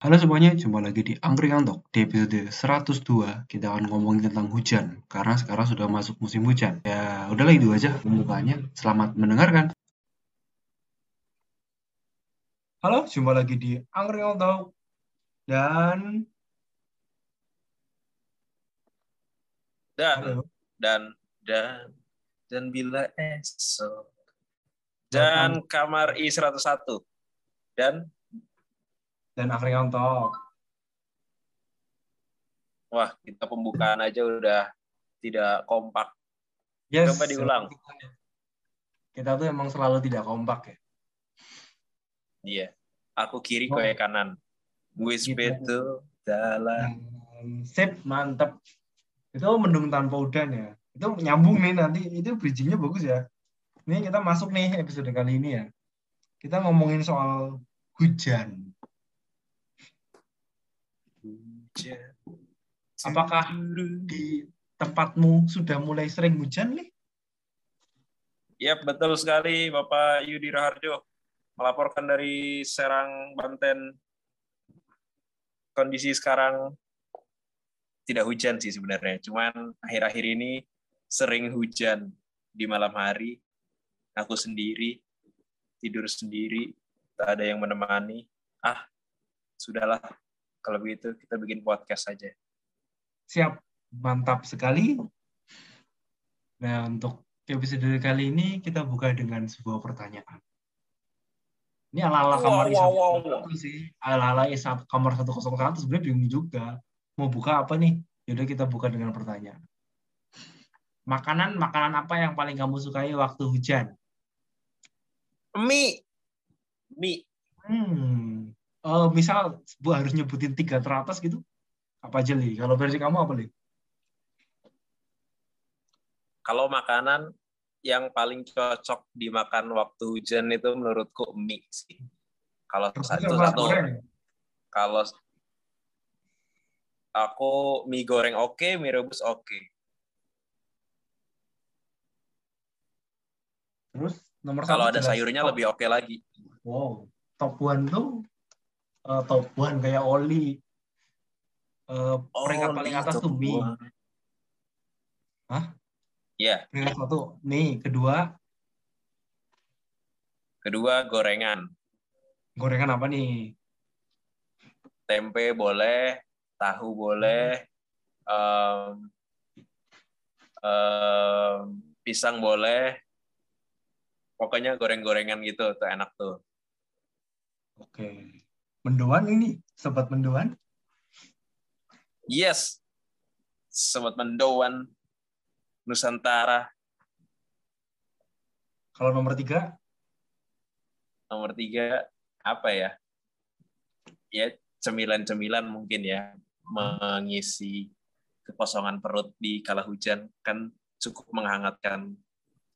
Halo semuanya, jumpa lagi di Angkringan Talk. Di episode 102, kita akan ngomongin tentang hujan. Karena sekarang sudah masuk musim hujan. Ya, udahlah itu aja pembukaannya. Selamat mendengarkan. Halo, jumpa lagi di Angkringan Talk. Dan... dan Halo. dan dan dan bila esok dan kamar I 101 dan Dan Angkringan Talk. wah kita pembukaan aja udah tidak kompak Yes. Coba diulang. Kita tuh emang selalu tidak kompak ya. iya aku kiri Oh. kowe kanan wis Gitu. dalam Hmm, Sip, mantep. Itu mendung tanpa udan ya. Itu nyambung nih nanti. Itu bridgingnya bagus ya. Ini kita masuk nih episode kali ini ya. Kita ngomongin soal hujan. Hujan. Apakah Di tempatmu sudah mulai sering hujan nih? Yap, betul sekali Bapak Yudi Raharjo melaporkan dari Serang, Banten. Kondisi sekarang tidak hujan sih sebenarnya, cuman akhir-akhir ini sering hujan di malam hari. Aku sendiri tidur sendiri, tak ada yang menemani. Ah, sudahlah. Kalau begitu kita bikin podcast saja. Siap, mantap sekali. Nah, untuk episode kali ini kita buka dengan sebuah pertanyaan. Ini ala-ala Wow, kamar wow, wow, I101 sih. Ala-ala I1 kamar 101 sebenarnya bingung juga. Mau buka apa nih? Yaudah kita buka dengan pertanyaan. Makanan makanan apa yang paling kamu sukai waktu hujan? Mie, mie. Hmm. Eh, misal Bu harus nyebutin tiga teratas gitu. Apa aja, Li? Kalau versi kamu apa, Li? kalau makanan yang paling cocok dimakan waktu hujan itu menurutku mie sih. Kalau Rebus satu satu goreng? kalau aku mie goreng oke, mie rebus oke. Terus nomor Kalau ada jelas sayurnya top. lebih oke lagi. Wow, top one tuh eh, top one kayak Oli. Peringkat Oh, paling mie atas tuh mie. one. Hah? Iya, Peringkat satu mie. Kedua kedua gorengan. gorengan apa nih? Tempe boleh, tahu boleh, em, em, pisang boleh. Pokoknya goreng-gorengan gitu, tuh enak tuh. Oke. Mendoan ini, sobat mendoan. Yes. Sobat Mendoan Nusantara Kalau nomor tiga, nomor tiga apa ya? Ya cemilan-cemilan mungkin ya mengisi kekosongan perut di kala hujan kan cukup menghangatkan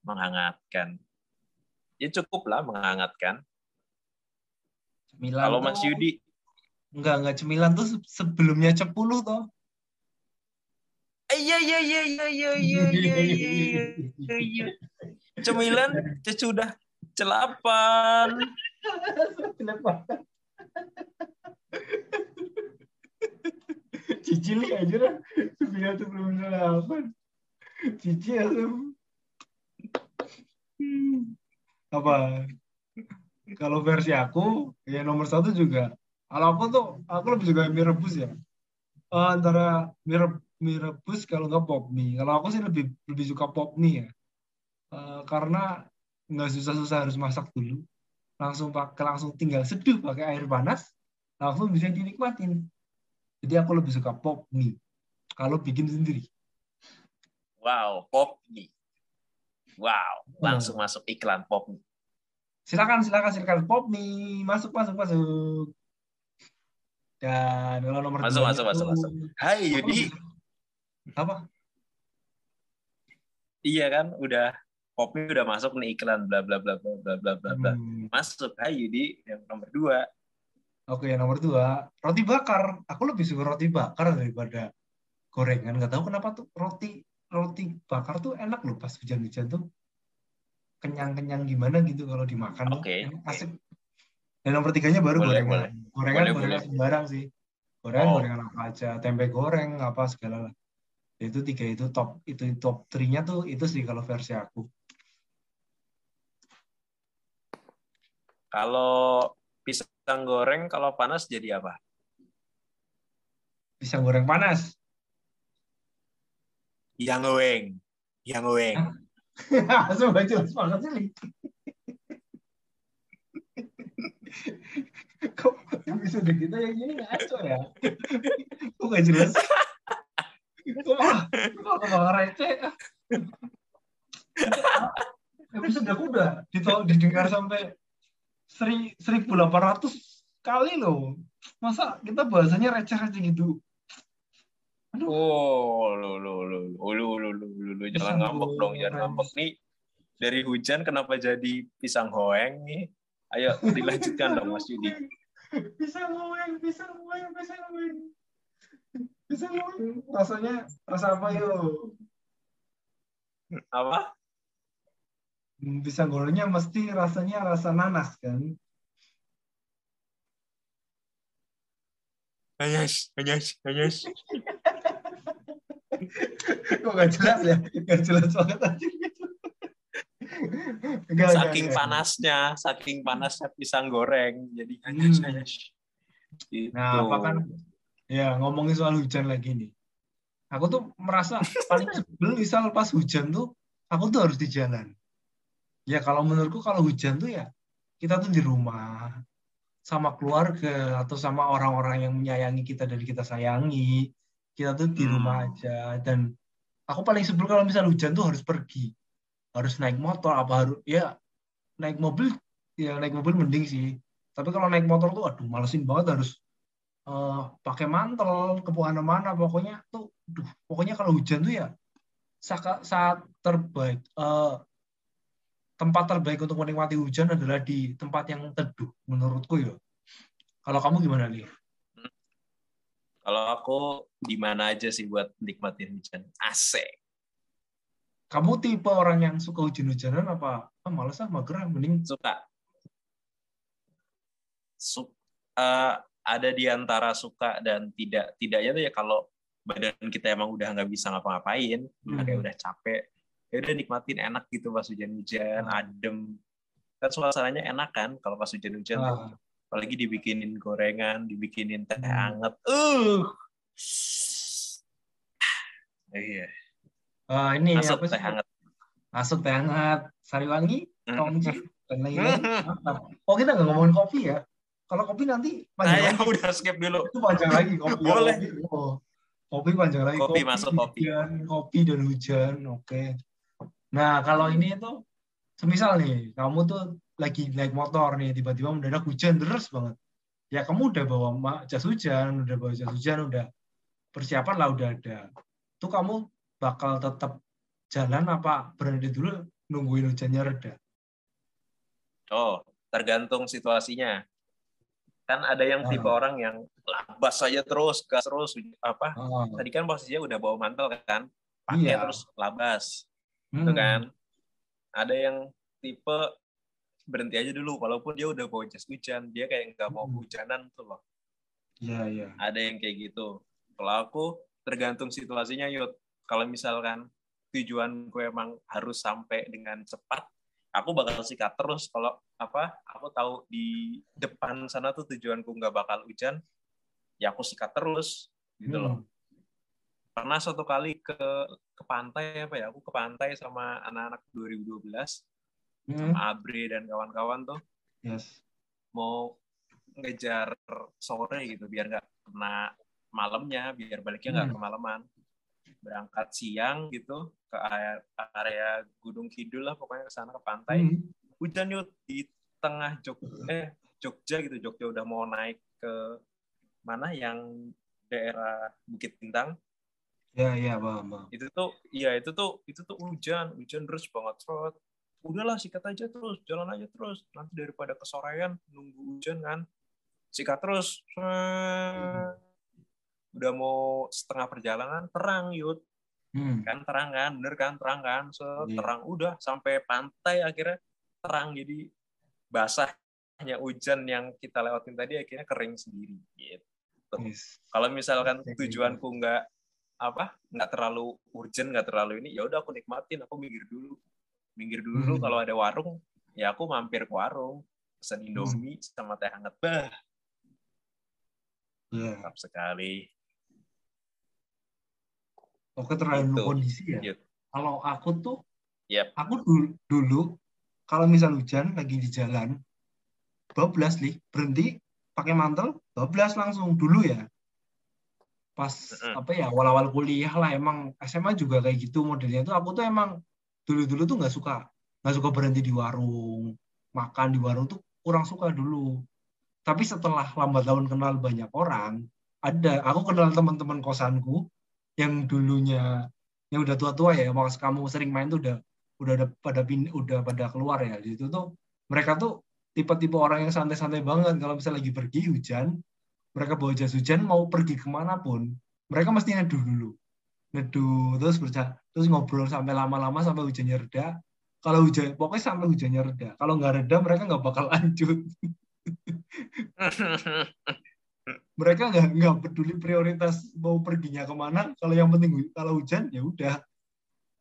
menghangatkan. Ya cukup lah menghangatkan. Cemilan Kalau Mas Yudi Enggak, enggak cemilan tuh se- sebelumnya cepuluh toh. Eh, Iya iya iya iya iya iya iya iya iya iya. Cemilan sesudah celapan. Kenapa? Cici li aja lah. Sembilan tuh belum delapan. Cici asem. Hmm. Apa? Kalau versi aku, ya nomor satu juga. Kalau aku tuh, aku lebih suka mie rebus ya. Eh, antara mie, mie rebus kalau nggak pop mie. Kalau aku sih lebih lebih suka pop mie ya. Eh, karena nggak susah-susah harus masak dulu langsung pakai langsung tinggal seduh pakai air panas langsung bisa dinikmatin jadi aku lebih suka pop mie kalau bikin sendiri Wow, pop mie. Wow, langsung masuk iklan pop mie. Silakan silakan silakan pop mie masuk masuk masuk Dan kalau nomor Masuk, dua masuk, masuk, masuk. Hai Yudi. Apa? Iya kan, udah kopi udah masuk nih iklan bla bla bla bla bla bla bla bla. Hmm. Masuk. Hai Yudi yang nomor dua. Oke, yang nomor dua, roti bakar. Aku lebih suka roti bakar daripada gorengan. Nggak tahu kenapa tuh roti roti bakar tuh enak loh pas hujan-hujan tuh. Kenyang-kenyang gimana gitu kalau dimakan. Oke, oke. Asik. Dan nomor tiganya baru Boleh, gorengan. Gorengan, Boleh, gorengan boleh. sembarang sih. Gorengan, Oh. gorengan apa aja. Tempe goreng, apa segala lah. Itu tiga itu top. Itu top 3-nya tuh itu sih kalau versi aku. Kalau pisang goreng kalau panas jadi apa? Pisang goreng panas. Yang goreng. Yang goreng. Sumpah jelas banget sih. Kok episode kita yang ini ngaco ya? Kok gak jelas? Kok malah, kok malah receh? Episode aku udah ditol- didengar sampai seri- 1800 kali loh. Masa kita bahasanya receh-receh gitu? Oh, lu lu lu lu jangan ngambek dong, jangan ngambek nih. Dari hujan kenapa jadi pisang hoeng nih? Ayo dilanjutkan dong Mas Yudi. Pisang hoeng, pisang hoeng, pisang hoeng. Pisang hoeng. Rasanya rasa apa yuk? Apa? Hmm, pisang gorengnya mesti rasanya rasa nanas kan? Nanas, nanas, nanas. Kok gak jelas ya? Gak jelas banget aja Saking panasnya, saking panasnya pisang goreng, jadi Hmm. Gitu. Nah, apa kan? Ya, ngomongin soal hujan lagi nih. Aku tuh merasa paling sebel misal pas hujan tuh, aku tuh harus di jalan. Ya, kalau menurutku kalau hujan tuh ya, kita tuh di rumah, sama keluarga, atau sama orang-orang yang menyayangi kita dan kita sayangi. Kita tuh di Hmm. rumah aja. Dan aku paling sebel kalau misal hujan tuh harus pergi. Harus naik motor, apa harus, ya naik mobil, ya naik mobil mending sih. Tapi kalau naik motor tuh, aduh, malesin banget harus eh, pakai mantel ke mana-mana pokoknya tuh duh, pokoknya kalau hujan tuh ya saat, saat terbaik eh, tempat terbaik untuk menikmati hujan adalah di tempat yang teduh menurutku ya kalau kamu gimana nih Kalau aku di mana aja sih buat nikmatin hujan. Asik. kamu tipe orang yang suka hujan-hujanan apa ah males ah mager ah, mending Suka. Su eh, ada di antara suka dan tidak. Tidaknya tuh ya kalau badan kita emang udah nggak bisa ngapa-ngapain, Hmm. kayak udah capek, ya udah nikmatin enak gitu pas hujan-hujan, Ah. adem. Kan suasananya enak kan kalau pas hujan-hujan tuh. Apalagi dibikinin gorengan, dibikinin teh Hmm. hangat. Uh. Iya, ah, ini masuk apa teh hangat. masuk teh hangat sariwangi Hmm. tongji dan lain-lain oh kita nggak ngomongin kopi ya kalau kopi nanti Nah, panjang ya lagi. udah skip dulu. itu panjang lagi kopi Boleh. kopi, oh. kopi panjang lagi Kopi, masuk kopi. hujan, kopi dan hujan oke nah kalau ini itu semisal nih kamu tuh lagi naik motor nih tiba-tiba mendadak hujan deras banget ya kamu udah bawa jas hujan udah bawa jas hujan udah persiapan lah udah ada tuh kamu bakal tetap jalan apa berhenti dulu nungguin hujannya reda Oh, tergantung situasinya. Kan ada yang tipe Ah. orang yang labas saja terus, gas terus, apa? oh, Tadi kan posisinya udah bawa mantel kan, pakai Iya. terus labas, hmm, gitu kan? Ada yang tipe berhenti aja dulu, walaupun dia udah bawa jas hujan, dia kayak nggak mau Hmm. hujanan tuh loh. iya iya ada yang kayak gitu. Kalau aku tergantung situasinya yuk. Kalau misalkan tujuanku emang harus sampai dengan cepat, aku bakal sikat terus. Kalau apa? Aku tahu di depan sana tuh tujuanku nggak bakal hujan, ya aku sikat terus gitu loh. Hmm. Pernah suatu kali ke ke pantai apa ya? Aku ke pantai sama anak-anak 2012 Hmm. sama Abre dan kawan-kawan tuh. Yes. Mau ngejar sore gitu biar nggak kena malamnya biar baliknya nggak Hmm. kemalaman. Berangkat siang gitu ke area, area Gunung Kidul lah pokoknya ke sana ke pantai. Hmm. hujan yuk di tengah Jog eh Jogja gitu. Jogja udah mau naik ke mana? Yang daerah Bukit Bintang. Ya, ya, paham, paham. itu tuh iya itu tuh itu tuh hujan. Hujan terus banget terus udahlah sikat aja terus jalan aja terus. Nanti daripada kesorean nunggu hujan kan. Sikat terus. Set. udah mau setengah perjalanan terang yud. Hmm. kan terang kan bener kan terang kan. So Iya. terang udah sampai pantai akhirnya terang. Jadi basahnya hujan yang kita lewatin tadi akhirnya kering sendiri gitu. Yes. kalau misalkan tujuanku nggak apa nggak terlalu urgent nggak terlalu ini ya udah aku nikmatin aku minggir dulu minggir dulu Hmm. kalau ada warung ya aku mampir ke warung pesen indomie sama teh hangat bah mantap sekali Oke, tergantung Gitu. kondisi ya. Yud. Kalau aku tuh, Yep. aku dulu, dulu kalau misal hujan lagi di jalan, bablas nih, berhenti, pakai mantel, bablas langsung dulu ya. Pas apa ya awal-awal kuliah lah emang SMA juga kayak gitu modelnya tuh aku tuh emang dulu-dulu tuh nggak suka nggak suka berhenti di warung makan di warung tuh kurang suka dulu. Tapi setelah lambat laun kenal banyak orang ada aku kenal teman-teman kosanku yang dulunya yang udah tua-tua ya pas kamu sering main tuh udah udah ada pada pin, udah pada keluar ya. Di situ tuh mereka tuh tipe-tipe orang yang santai-santai banget. Kalau misalnya lagi pergi hujan mereka bawa jas hujan mau pergi ke mana pun mereka mesti neduh dulu neduh terus berja terus ngobrol sampai lama-lama sampai hujannya reda. Kalau hujan pokoknya sampai hujannya reda. Kalau nggak reda mereka nggak bakal lanjut. Mereka nggak nggak peduli prioritas mau perginya ke mana. Kalau yang penting kalau hujan ya udah.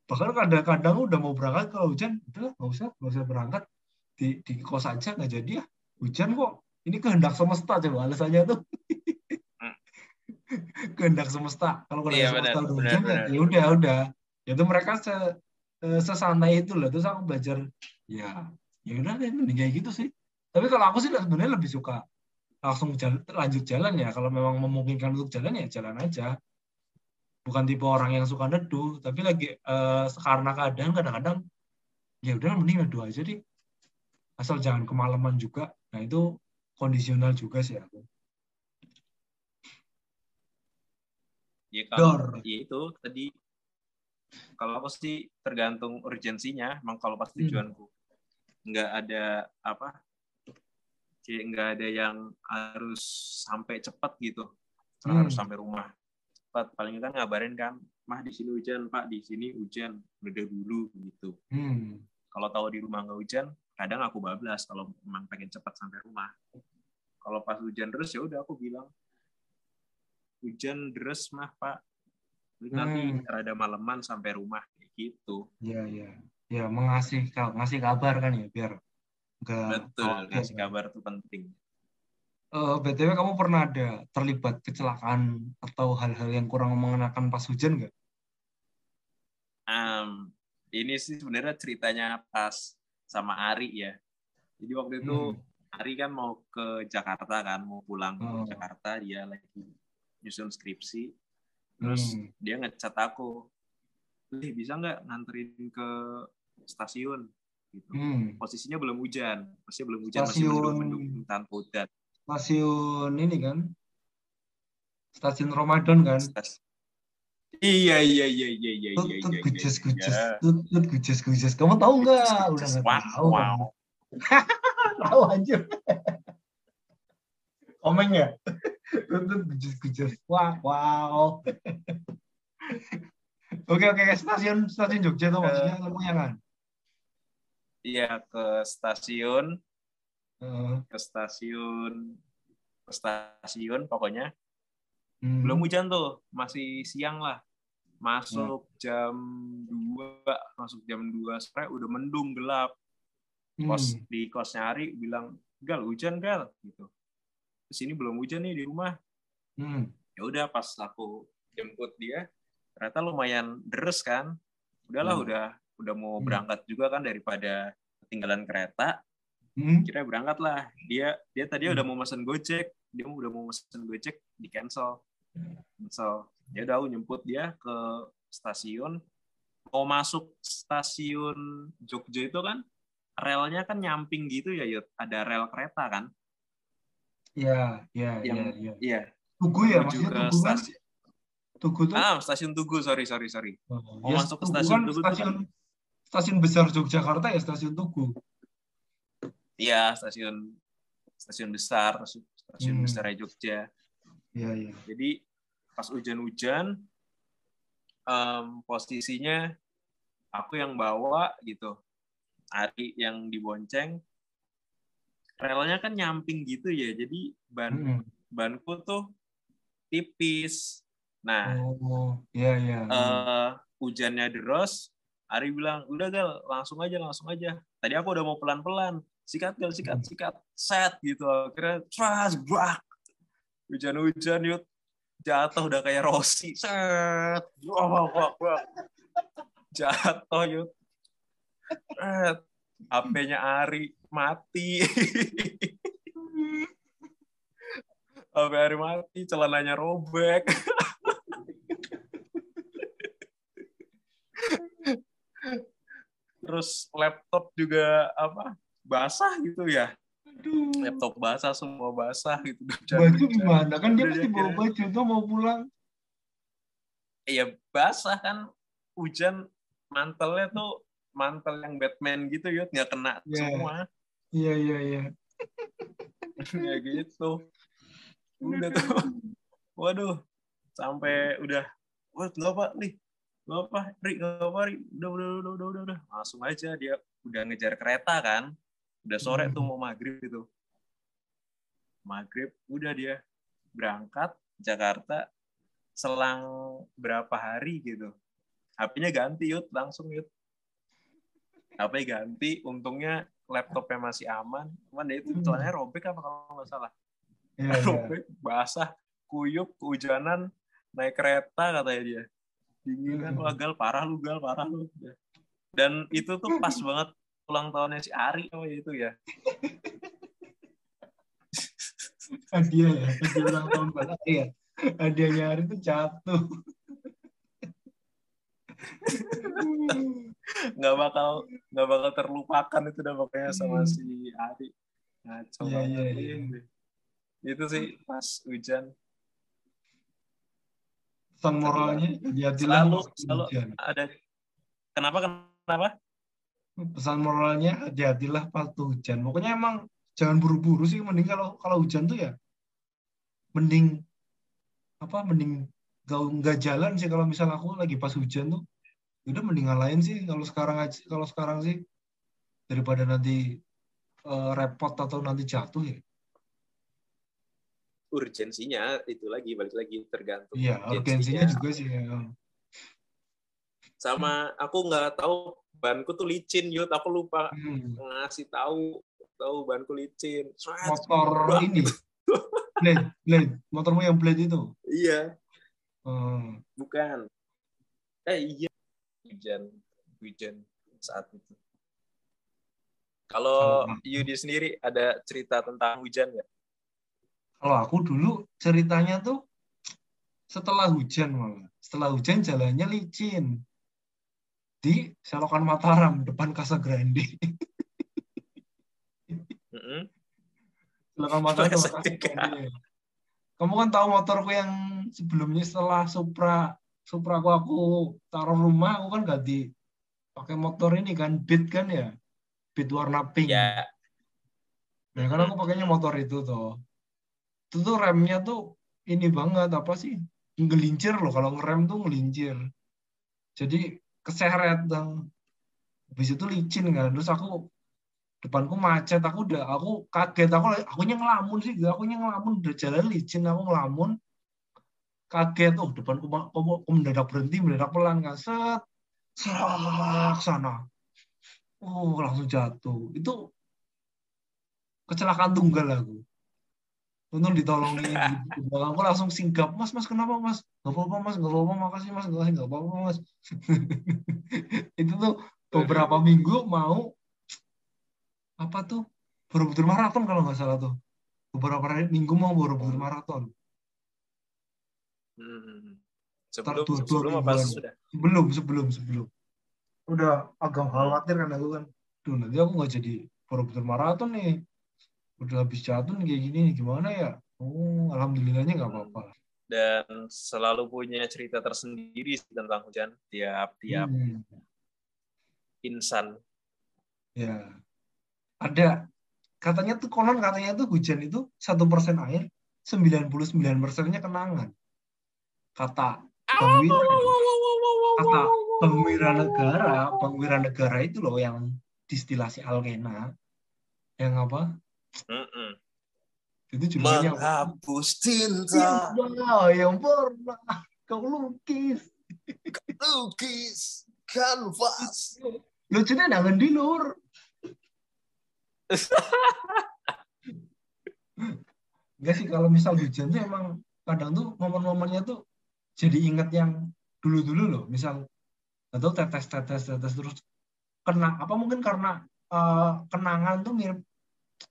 Bahkan kadang-kadang udah mau berangkat kalau hujan udah nggak usah nggak usah berangkat. Di di kos aja nggak jadi ya. Hujan kok. Ini kehendak semesta coba alasannya tuh kehendak semesta. Kalau kehendak Iya, semesta benar, hujan ya ya udah udah. Itu mereka se, eh, sesantai itu loh. Terus aku belajar ya ya udah deh mending kayak gitu sih. Tapi kalau aku sih sebenarnya lebih suka langsung jalan, lanjut jalan ya. Kalau memang memungkinkan untuk jalan ya jalan aja. Bukan tipe orang yang suka neduh tapi lagi eh, karena keadaan kadang-kadang ya udah mending neduh aja deh. Asal jangan kemalaman juga. Nah itu kondisional juga sih aku ya kalau ya itu tadi kalau aku sih tergantung urgensinya. Emang kalau pas Hmm. tujuanku nggak ada apa kayak nggak ada yang harus sampai cepat gitu. Hmm. harus sampai rumah. Cepat. Paling kan ngabarin kan mah di sini hujan pak. Di sini hujan. Udah dulu gitu. Hmm. kalau tahu di rumah nggak hujan kadang aku bablas kalau memang pengen cepat sampai rumah. Kalau pas hujan terus ya udah aku bilang hujan deras mah pak nanti Hmm. rada maleman sampai rumah kayak gitu Ya, ya. Ya, mengasih ngasih kabar kan ya, biar enggak betul khawatir. ngasih kabar tuh penting Eh, BTW kamu pernah ada terlibat kecelakaan atau hal-hal yang kurang mengenakan pas hujan nggak? Em, ini sih sebenarnya ceritanya pas sama Ari ya jadi waktu itu Hmm. Ari kan mau ke Jakarta kan mau pulang Oh. ke Jakarta dia lagi nyusun skripsi terus Hmm. dia ngechat aku Lih, bisa nggak nganterin ke stasiun gitu Hmm. posisinya belum hujan masih belum hujan masih Stasiun- mendung-mendung tanpa hujan Stasiun ini kan? Stasiun Ramadan kan? Stas- iya iya iya iya iya iya iya gujes iya. gujes gujes gujes. Kamu tahu nggak? Udah nggak wow, tahu. wow. Tahu anjir. Komeng ya? Gujes gujes. Wah, wow. Oke oke stasiun stasiun Jogja tuh maksudnya kamu ya kan? iya ke stasiun ke stasiun ke stasiun pokoknya Hmm. belum hujan tuh masih siang lah masuk jam 2 masuk jam 2 sore udah mendung gelap kos Hmm. di kosnya Ari bilang gal hujan gal gitu terus ini belum hujan nih di rumah Hmm. ya udah pas aku jemput dia ternyata lumayan deres kan udahlah Hmm. udah udah mau Hmm. berangkat juga kan daripada ketinggalan kereta Hmm. kira berangkat lah dia dia tadi Hmm. udah mau mesen gojek dia udah mau mesen gojek di cancel cancel ya udah aku nyemput dia ke stasiun mau masuk stasiun Jogja itu kan relnya kan nyamping gitu ya Yud. ada rel kereta kan Ya, ya, ya, yang ya. iya Tugu ya, menuju maksudnya Tugu kan? stasiun. Tugu tuh. Ah, stasiun Tugu, sorry, sorry, sorry. Oh, mau masuk ke Tugu stasiun kan Tugu stasiun stasiun besar Yogyakarta ya stasiun Tugu. Iya, stasiun stasiun besar, stasiun Hmm. besar Jogja. Iya, iya. Jadi pas hujan-hujan, em, posisinya aku yang bawa gitu, Ari yang dibonceng. Relnya kan nyamping gitu ya, jadi ban Mm-mm. banku tuh tipis. Nah, Oh, iya, iya. eh hujannya deras, Ari bilang, udah gal, langsung aja, langsung aja. Tadi aku udah mau pelan-pelan, sikat gal, sikat, Hmm. sikat, set gitu. Akhirnya, tras, brak. Hujan-hujan, yuk. Jatuh udah kayak Rossi, set. Wah, wah, wah. Jatuh, yuk. Set. HP-nya Ari mati. HP Ari mati, celananya robek. terus laptop juga apa basah gitu ya Aduh. laptop basah semua basah gitu Baju gimana? Kan dia pasti bawa baju tuh mau pulang. iya basah kan hujan mantelnya tuh mantel yang Batman gitu ya nggak kena Iya. semua Iya, iya, iya. ya gitu. Udah tuh. Waduh sampai udah. Wah nggak apa nih. Nggak apa Ri nggak apa Ri. Udah udah udah udah udah udah. Langsung aja dia udah ngejar kereta kan. Udah sore tuh mau maghrib gitu. Maghrib udah dia berangkat Jakarta selang berapa hari gitu. HP-nya ganti yut langsung yut HP ganti untungnya laptopnya masih aman cuman dia itu Hmm. celananya robek apa kalau nggak salah Iya, iya. robek basah kuyup kehujanan naik kereta katanya dia dingin kan Hmm. wah gal parah lu gal parah lu dan itu tuh pas banget ulang tahunnya si Ari oh itu ya Hadiah ya, hadiah ulang tahun Ari ya. Hadiahnya Ari tuh jatuh. Nggak bakal nggak bakal terlupakan itu udah pokoknya sama Hmm. si Ari ngaco banget iya, iya. itu sih pas hujan Pesan moralnya, hati-hatilah selalu selalu hujan. ada kenapa kenapa Pesan moralnya, hati-hatilah pas hujan. Pokoknya emang jangan buru-buru sih. Mending kalau kalau hujan tuh ya, mending apa? Mending gak nggak jalan sih kalau misal aku lagi pas hujan tuh. Udah mending ngalahin sih kalau sekarang aja kalau sekarang sih daripada nanti eh, repot atau nanti jatuh ya. urgensinya itu lagi balik lagi tergantung Iya, urgensinya juga sih. Ya. sama aku nggak tahu banku tuh licin yut aku lupa Hmm. ngasih tahu tahu banku licin Sret, Motor brak. ini, blade, blade, motormu yang blade itu. iya Hmm. bukan eh iya hujan hujan saat itu kalau Yudi sendiri ada cerita tentang hujan nggak Kalau aku dulu ceritanya tuh setelah hujan malah. Setelah hujan jalannya licin. Di Selokan Mataram depan Casa Grande. Mm-mm. Selokan Mataram Casa. Grande. Kamu kan tahu motorku yang sebelumnya setelah Supra Supra aku, aku taruh rumah aku kan ganti pakai motor ini kan Beat kan ya. Beat warna pink. ya Nah, kan aku pakainya motor itu tuh. Itu tuh remnya tuh ini banget apa sih? Ngelincir loh kalau ngerem tuh ngelincir. Jadi keseret dong. Habis itu licin kan. Terus aku depanku macet, aku udah aku kaget, aku aku ngelamun sih, aku ngelamun udah jalan licin, aku ngelamun kaget, oh depanku ma- kok mendadak berhenti, mendadak pelan kan, set, serak sana, oh langsung jatuh. Itu kecelakaan tunggal aku. Untung ditolongin di belakangku langsung singgap, mas, mas kenapa mas? Gak apa-apa mas, gak apa-apa, makasih mas, gak gak apa-apa mas. itu tuh beberapa minggu mau apa tuh Borobudur maraton kalau nggak salah tuh. Beberapa minggu mau Borobudur maraton. Hmm. sebelum dua sebelum apa sudah Sebelum, sebelum, sebelum. Udah agak khawatir kan aku kan. Duh nanti aku nggak jadi Borobudur maraton nih. Udah habis jatuh kayak gini nih gimana ya? Oh, alhamdulillahnya nggak apa-apa. dan selalu punya cerita tersendiri tentang hujan tiap-tiap Hmm. insan. Ya. Ada katanya tuh konon katanya tuh hujan itu satu persen air, 99 persennya kenangan. Kata Wira, kata Bang Wiranegara, Bang Wiranegara itu loh yang distilasi alkena, yang apa? Mm-mm. Itu judulnya Menghapus cinta, Cinta yang pernah kau lukis. lukis, kanvas. Lucunya nangan di lur. Enggak sih kalau misal hujan tuh emang kadang tuh momen-momennya tuh jadi inget yang dulu-dulu loh. Misal atau tetes-tetes tetes terus kena apa mungkin karena eh, kenangan tuh mirip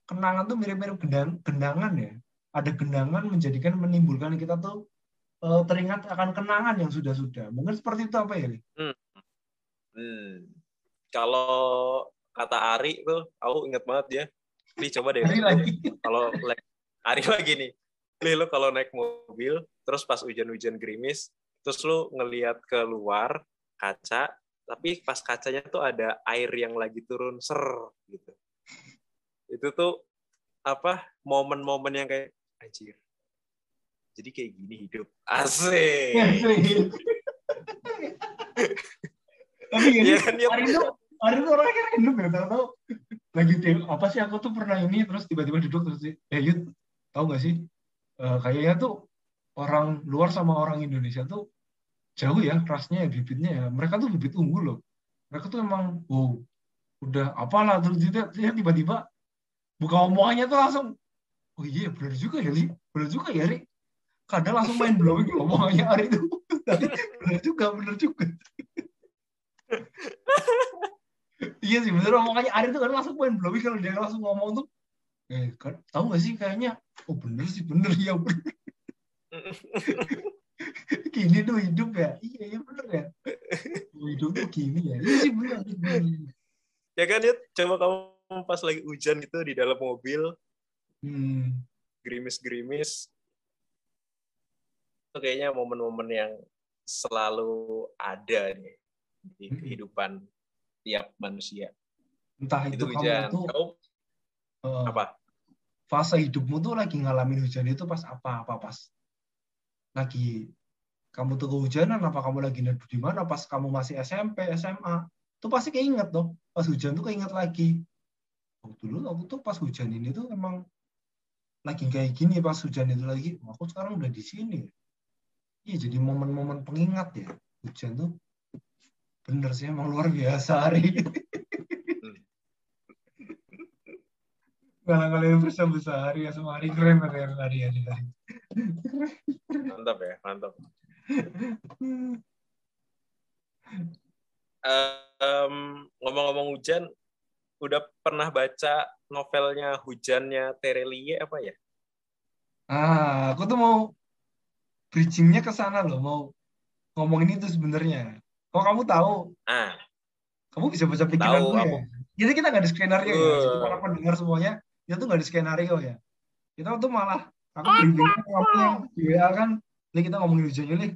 kenangan tuh mirip-mirip gendang, gendangan ya. Ada gendangan menjadikan menimbulkan kita tuh eh, teringat akan kenangan yang sudah-sudah. Mungkin seperti itu apa ya? Li? Hmm. Kalau kata Ari tuh, aku inget banget ya. Nih coba deh. Lagi. Kalau Ari lagi nih. Nih lu kalau naik mobil, terus pas hujan-hujan gerimis, terus lu ngelihat keluar kaca, tapi pas kacanya tuh ada air yang lagi turun ser gitu. Itu tuh apa momen-momen yang kayak anjir. Jadi kayak gini hidup. Asik. Tapi gini, Iya kan, hari itu hari itu orangnya random ya tahu lagi apa sih aku tuh pernah ini terus tiba-tiba duduk terus eh Yud tahu gak sih Eh, kayaknya tuh orang luar sama orang Indonesia tuh jauh ya rasnya ya bibitnya ya. Mereka tuh bibit unggul loh. Mereka tuh emang wow udah apalah terus dia tiba-tiba buka omongannya tuh langsung oh iya benar juga ya Li. Benar juga ya Ri. Kadang langsung main blowing omongannya hari itu benar juga benar juga. Iya sih bener omongannya Ari tuh kan langsung main blowing. Kalau dia langsung ngomong tuh eh kan tahu gak sih kayaknya oh bener sih bener ya bener gini tuh hidup ya iya iya bener ya Oh, hidup tuh gini ya iya sih bener, bener. Ya kan, Yud? Coba kamu pas lagi hujan gitu di dalam mobil, hmm. gerimis-gerimis. Itu kayaknya momen-momen yang selalu ada nih di Hmm. kehidupan tiap manusia. entah itu, Itu kamu hujan. tuh Kamu eh, apa? fase hidupmu tuh lagi ngalamin hujan itu pas apa? Apa pas lagi kamu tuh kehujanan apa kamu lagi neduh di mana? Pas kamu masih SMP SMA tuh pasti keinget dong. Pas hujan tuh keinget lagi. Oh, dulu aku tuh pas hujan ini tuh emang lagi kayak gini. Pas hujan itu lagi oh, aku sekarang udah di sini. Iya jadi momen-momen pengingat ya. Hujan tuh bener sih emang luar biasa hari Ngalah-ngalahin besar hari ya semua hari keren hari hari hari. Mantap ya, mantap. Em, ngomong-ngomong hujan, udah pernah baca novelnya Hujannya Terelie apa ya? Ah, aku tuh mau bridgingnya ke sana loh, mau ngomongin itu sebenarnya. Kok kamu tahu? Ah, Kamu bisa baca pikiran Tahu, gue ya? Jadi kita nggak di skenario ya, Uh. jadi para pendengar semuanya, kita tuh nggak di skenario ya. Kita tuh malah, aku briefingnya kamu yang di WA kan, Li kita ngomongin hujan Li,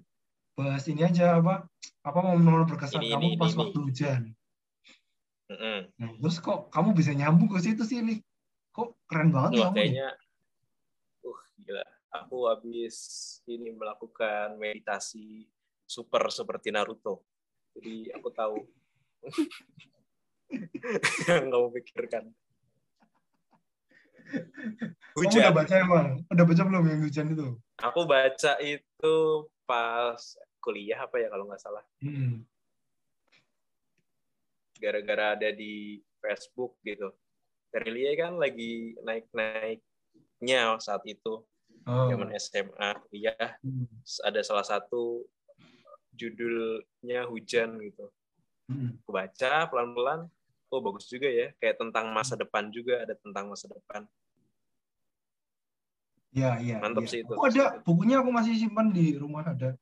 bahas ini aja apa, apa momen-momen berkesan Ini, kamu ini, pas ini, waktu hujan. mm-mm. Nah, terus kok kamu bisa nyambung ke situ sih, Li? Kok keren banget Wah, kamu ya? kayaknya, uh, gila. Aku habis ini melakukan meditasi super seperti Naruto. Jadi aku tahu yang kamu pikirkan. Kamu udah Hujan. baca emang? Udah baca belum yang hujan itu? Aku baca itu pas kuliah apa ya kalau nggak salah. Hmm. Gara-gara ada di Facebook gitu. Terelie kan lagi naik-naiknya saat itu. Oh. Zaman SMA, kuliah. Hmm. Ada salah satu judulnya hujan gitu. Hmm. Aku baca pelan-pelan. Oh bagus juga ya. Kayak tentang masa depan juga. Ada tentang masa depan. Ya, iya. Mantap iya. sih itu. Aku ada bukunya aku masih simpan di rumah ada.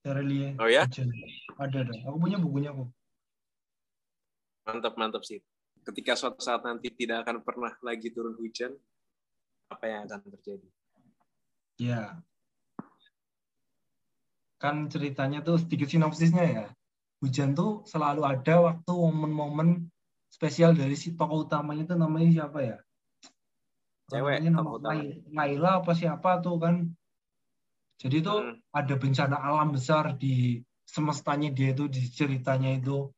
Terelie. Oh ya? Ada ada. Aku punya bukunya aku. Mantap, mantap sih. Ketika suatu saat nanti tidak akan pernah lagi turun hujan, apa yang akan terjadi? Ya. kan ceritanya tuh sedikit sinopsisnya ya. Hujan tuh selalu ada waktu momen-momen spesial dari si tokoh utamanya tuh namanya siapa ya? Cewek, Namanya nama Laila apa siapa tuh kan. Jadi tuh Hmm. ada bencana alam besar di semestanya dia itu di ceritanya itu.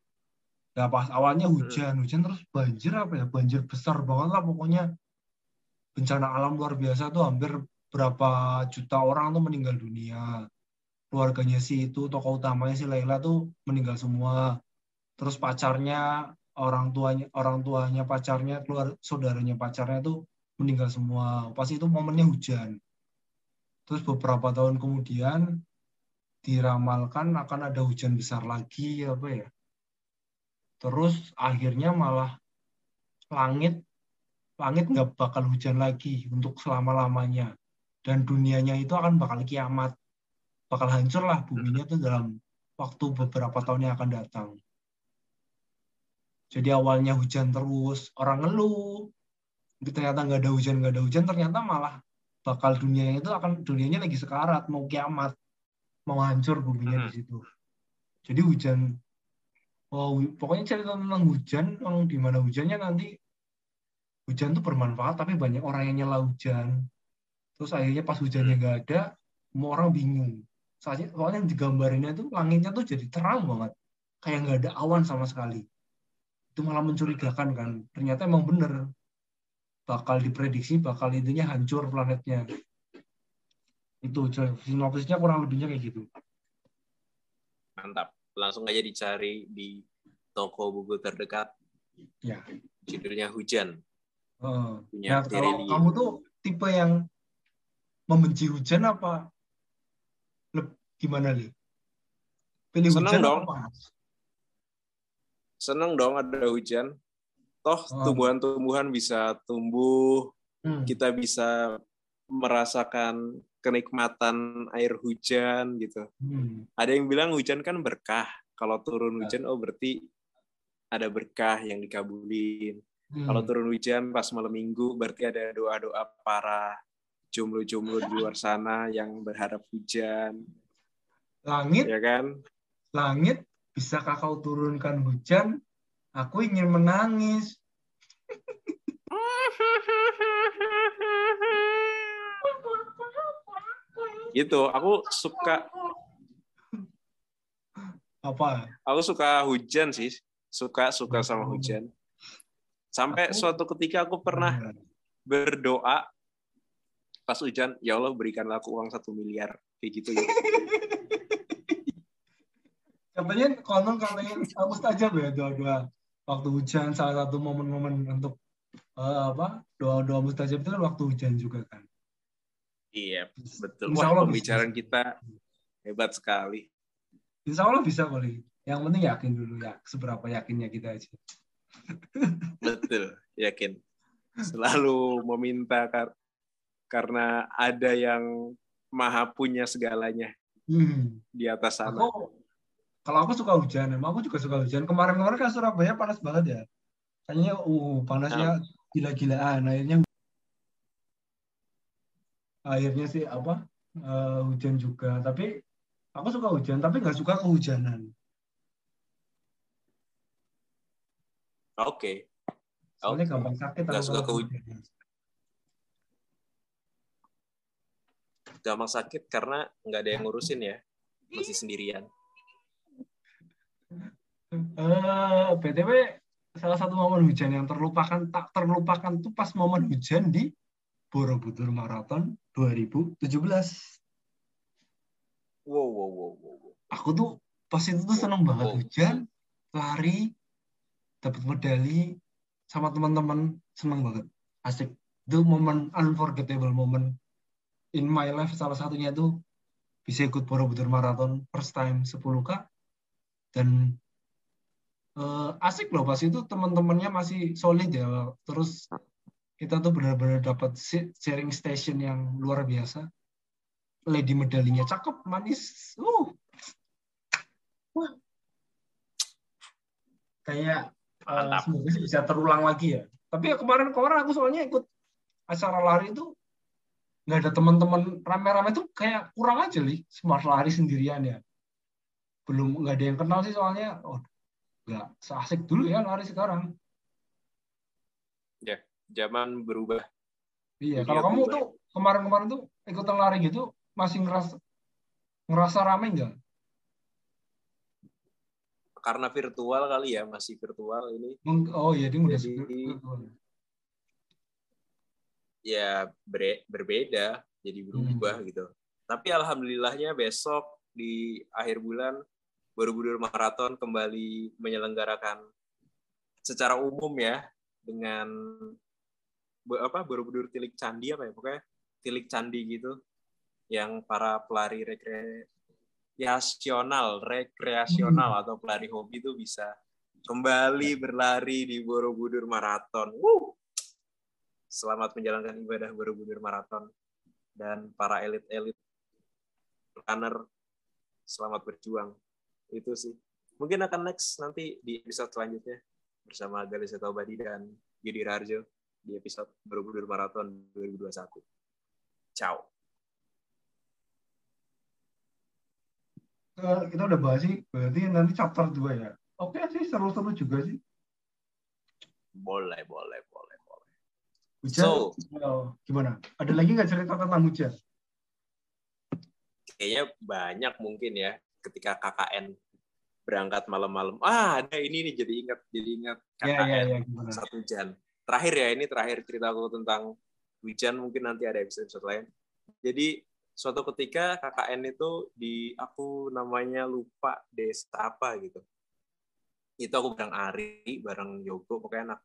Nah pas awalnya Hmm. hujan, hujan terus banjir apa ya? Banjir besar banget lah pokoknya. Bencana alam luar biasa tuh hampir berapa juta orang tuh meninggal dunia. Keluarganya si itu tokoh utamanya si Laila tuh meninggal semua. Terus pacarnya, orang tuanya, orang tuanya pacarnya, keluar saudaranya pacarnya tuh meninggal semua. Pas itu momennya hujan. Terus beberapa tahun kemudian diramalkan akan ada hujan besar lagi apa ya. Terus akhirnya malah langit langit nggak bakal hujan lagi untuk selama-lamanya. Dan dunianya itu akan bakal kiamat. Bakal hancur lah buminya tuh dalam waktu beberapa tahun yang akan datang. Jadi awalnya hujan terus, orang ngeluh. Tapi ternyata nggak ada hujan, nggak ada hujan, ternyata malah bakal dunianya itu akan dunianya lagi sekarat, mau kiamat, mau hancur buminya di situ. Jadi hujan, oh, pokoknya cerita tentang hujan, yang di mana hujannya nanti hujan tuh bermanfaat, tapi banyak orang yang nyela hujan. Terus akhirnya pas hujannya nggak ada, semua orang bingung. Soalnya, soalnya digambarinnya tuh langitnya tuh jadi terang banget, kayak nggak ada awan sama sekali. Itu malah mencurigakan kan. Ternyata emang bener bakal diprediksi bakal intinya hancur planetnya. Itu sinopsisnya kurang lebihnya kayak gitu. Mantap. Langsung aja dicari di toko buku terdekat. Ya. Judulnya Hujan. Heeh. Punya Nah, kalau kamu tuh tipe yang membenci hujan apa gimana li? Pilih Seneng hujan dong. panas? Seneng dong ada hujan. Toh Oh. tumbuhan-tumbuhan bisa tumbuh, Hmm. kita bisa merasakan kenikmatan air hujan gitu. Hmm. Ada yang bilang hujan kan berkah. Kalau turun Ya. hujan, oh berarti ada berkah yang dikabulin. Hmm. Kalau turun hujan pas malam minggu, berarti ada doa-doa para jomblo-jomblo di luar sana yang berharap hujan, Langit, ya kan? langit, bisakah kau turunkan hujan? Aku ingin menangis. Gitu, aku suka Apa? aku suka hujan sih, suka suka sama hujan. Sampai Aku- suatu ketika aku pernah Beneran. berdoa pas hujan, ya Allah berikanlah aku uang satu miliar kayak gitu. gitu. Katanya konon katanya kamu mustajab ya doa-doa waktu hujan salah satu momen-momen untuk eh, apa doa-doa mustajab itu kan waktu hujan juga kan. iya, betul. Insya Wah, Allah pembicaraan bisa. kita hebat sekali. Insya Allah bisa kali. Yang penting yakin dulu ya seberapa yakinnya kita aja. Betul, yakin. Selalu meminta kar- karena ada yang maha punya segalanya Hmm. di atas sana. Aku kalau aku suka hujan, emang aku juga suka hujan. Kemarin-kemarin kan Surabaya panas banget ya. Kayaknya uh panasnya gila-gilaan. Akhirnya akhirnya sih apa eh, hujan juga. Tapi aku suka hujan, tapi nggak suka kehujanan. Oke, Soalnya Oke. gampang sakit Nggak suka kehujanan. gampang sakit karena nggak ada yang ngurusin ya, masih sendirian. Eh, BTW salah satu momen hujan yang terlupakan tak terlupakan tuh pas momen hujan di Borobudur Marathon 2017. Wow, wow, wow, wow. wow. Aku tuh pas itu tuh seneng banget Oh. hujan, lari, dapat medali sama teman-teman, seneng banget. Asik. Itu momen unforgettable moment in my life salah satunya itu bisa ikut Borobudur Marathon first time 10K dan eh, asik loh pas itu teman-temannya masih solid ya. Terus kita tuh benar-benar dapat sharing station yang luar biasa. Lady medalinya cakep manis. Uh. Wah. kayak Mantap. semoga sih bisa terulang lagi ya. Tapi ya kemarin-kemarin aku soalnya ikut acara lari itu nggak ada teman-teman rame-rame tuh kayak kurang aja li. Smart lari sendirian ya. Belum nggak ada yang kenal sih soalnya. Oh nggak seasik dulu ya lari sekarang. Ya zaman berubah. Iya Dunia kalau kamu berubah. tuh kemarin-kemarin tuh ikutan lari gitu masih ngerasa ngerasa rame nggak? Karena virtual kali ya masih virtual ini. Oh iya dia udah Jadi- sebelum- ya ber- berbeda jadi berubah gitu. Tapi alhamdulillahnya besok di akhir bulan Borobudur Marathon kembali menyelenggarakan secara umum ya dengan apa Borobudur Tilik Candi apa ya pokoknya Tilik Candi gitu yang para pelari rekreasional rekreasional atau pelari hobi itu bisa kembali berlari di Borobudur Marathon. Wuh. Selamat menjalankan ibadah Borobudur Marathon dan para elit-elit runner selamat berjuang. Itu sih. Mungkin akan next nanti di episode selanjutnya bersama Galisa Taubadi dan Yudi Raharjo di episode Borobudur Marathon 2021. Ciao. Eh, kita udah bahas sih berarti nanti chapter 2 ya oke sih seru-seru juga sih Boleh, boleh, boleh, boleh. hujan So- gimana ada lagi nggak cerita tentang hujan Kayaknya banyak mungkin ya ketika KKN berangkat malam-malam. Ah, ada ini nih jadi ingat jadi ingat ya ya KKN ya gimana saat hujan. Terakhir ya ini terakhir ceritaku tentang hujan mungkin nanti ada episode lain. Jadi suatu ketika KKN itu di aku namanya lupa desa apa gitu. Itu aku bareng Ari, bareng Yogo, pokoknya anak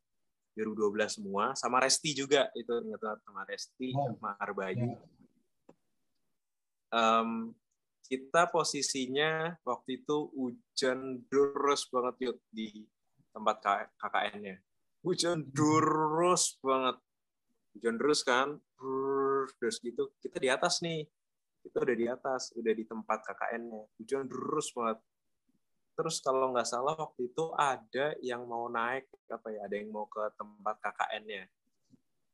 2012 semua, sama Resti juga itu ingat sama Resti, Oh. sama Arbayu. Ya. Kita posisinya waktu itu hujan deras banget yuk di tempat KKN-nya. Hujan deras banget. Hujan deras kan, terus gitu. Kita di atas nih. Kita udah di atas, udah di tempat KKN-nya. Hujan deras banget. Terus kalau nggak salah waktu itu ada yang mau naik apa ya, ada yang mau ke tempat KKN-nya.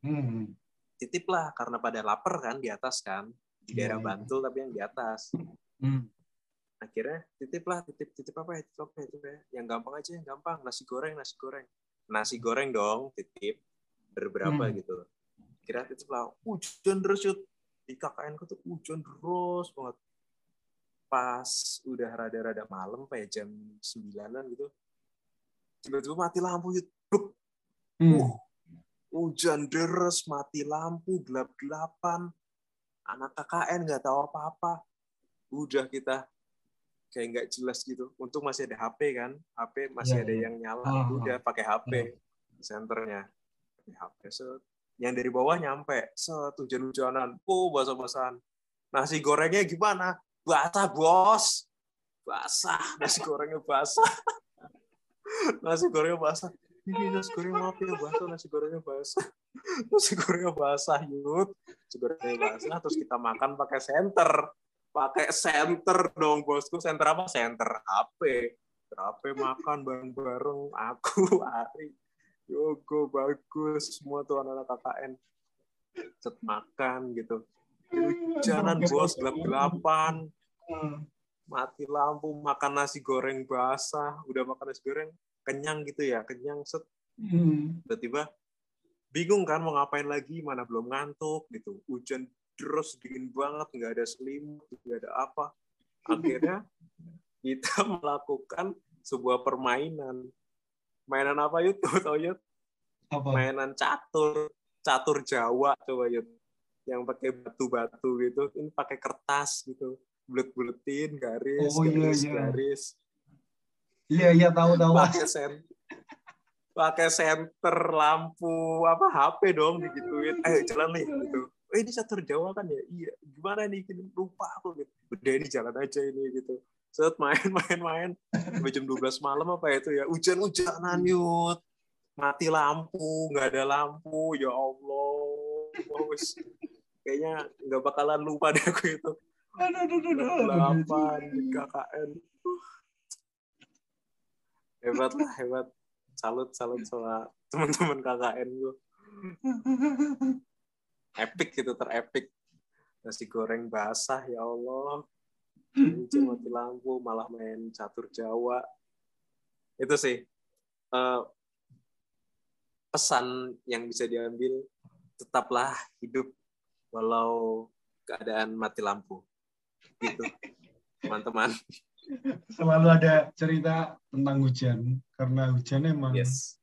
hmm. Titip lah karena pada lapar kan di atas kan, di Iya, daerah iya. Bantul tapi yang di atas. Hmm. akhirnya titip lah titip titip apa ya titip apa ya, titip ya yang gampang aja yang gampang nasi goreng nasi goreng nasi goreng dong titip berberapa Hmm. gitu kira titip lah hujan terus Yud. di KKN ku tuh hujan terus banget pas udah rada-rada malam kayak jam sembilanan gitu tiba-tiba mati lampu. Bluk. Hmm. Uh, hujan deras mati lampu gelap-gelapan anak KKN nggak tahu apa-apa. Udah kita kayak nggak jelas gitu. Untung masih ada HP kan. HP masih Iya, ada iya. yang nyala. Ah, udah pakai HP senternya. Pakai HP set. Yang dari bawah nyampe. Set hujan-hujanan. Oh basah-basahan. Nasi gorengnya gimana? Basah bos. Basah. Nasi gorengnya basah. Nasi gorengnya basah ini nasi goreng maaf ya basah nasi gorengnya basah. Nasi gorengnya basah yud. Nasi gorengnya basah terus kita makan pakai senter. Pakai senter dong bosku. Senter apa? Senter HP HP makan bareng-bareng. Aku Ari Yogo bagus. Semua tuh anak-anak KKN set makan gitu. Hujanan bos. Gelap-gelapan. Hmm. mati lampu makan nasi goreng basah. Udah makan nasi goreng kenyang gitu ya kenyang set. Hmm. tiba-tiba bingung kan mau ngapain lagi mana belum ngantuk gitu. Hujan terus dingin banget nggak ada selimut nggak ada apa. Akhirnya kita melakukan sebuah permainan. Mainan apa yuk tahu tahu yuk apa? Mainan catur. Catur Jawa coba yuk yang pakai batu-batu gitu. Ini pakai kertas gitu. Bulet-buletin garis Oh, iya, garis iya. garis iya iya tahu tahu pakai sen pakai senter lampu apa HP dong digituin. Ayo jalan nih gitu. Eh ini catur Jawa kan ya? Iya gimana nih? Lupa aku gitu. Udah ini jalan aja ini gitu. Set main main main. Sampai jam 12 malam apa itu ya? Hujan hujanan yut mati lampu nggak ada lampu. Ya Allah Wes, kayaknya nggak bakalan lupa deh aku itu. Aduh, aduh, aduh, aduh. KKN hebat lah hebat. Salut salut sama teman-teman KKN gue epic gitu terepik. Nasi goreng basah ya Allah. Hujan mati lampu malah main catur Jawa. Itu sih uh, pesan yang bisa diambil tetaplah hidup walau keadaan mati lampu. Gitu teman-teman selalu ada cerita tentang hujan karena hujan emang yes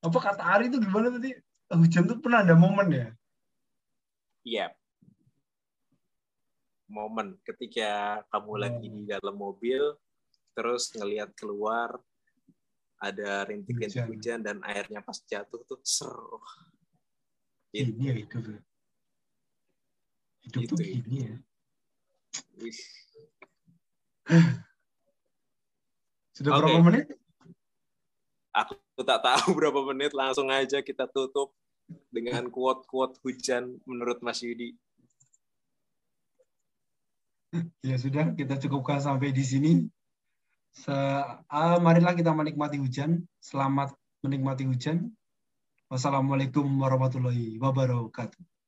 apa kata Ari itu gimana tadi hujan tuh pernah ada momen ya iya yep. momen ketika kamu oh. lagi di dalam mobil terus ngelihat keluar ada rintik-rintik hujan. hujan dan airnya pas jatuh tuh seru. Gitu. Ini ya hidup. Hidup gitu. tuh gini ya. Sudah okay. berapa menit? Aku tak tahu berapa menit, langsung aja kita tutup dengan quote-quote hujan menurut Mas Yudi. Ya sudah, kita cukupkan sampai di sini. Se uh, marilah kita menikmati hujan. Selamat menikmati hujan. Wassalamualaikum warahmatullahi wabarakatuh.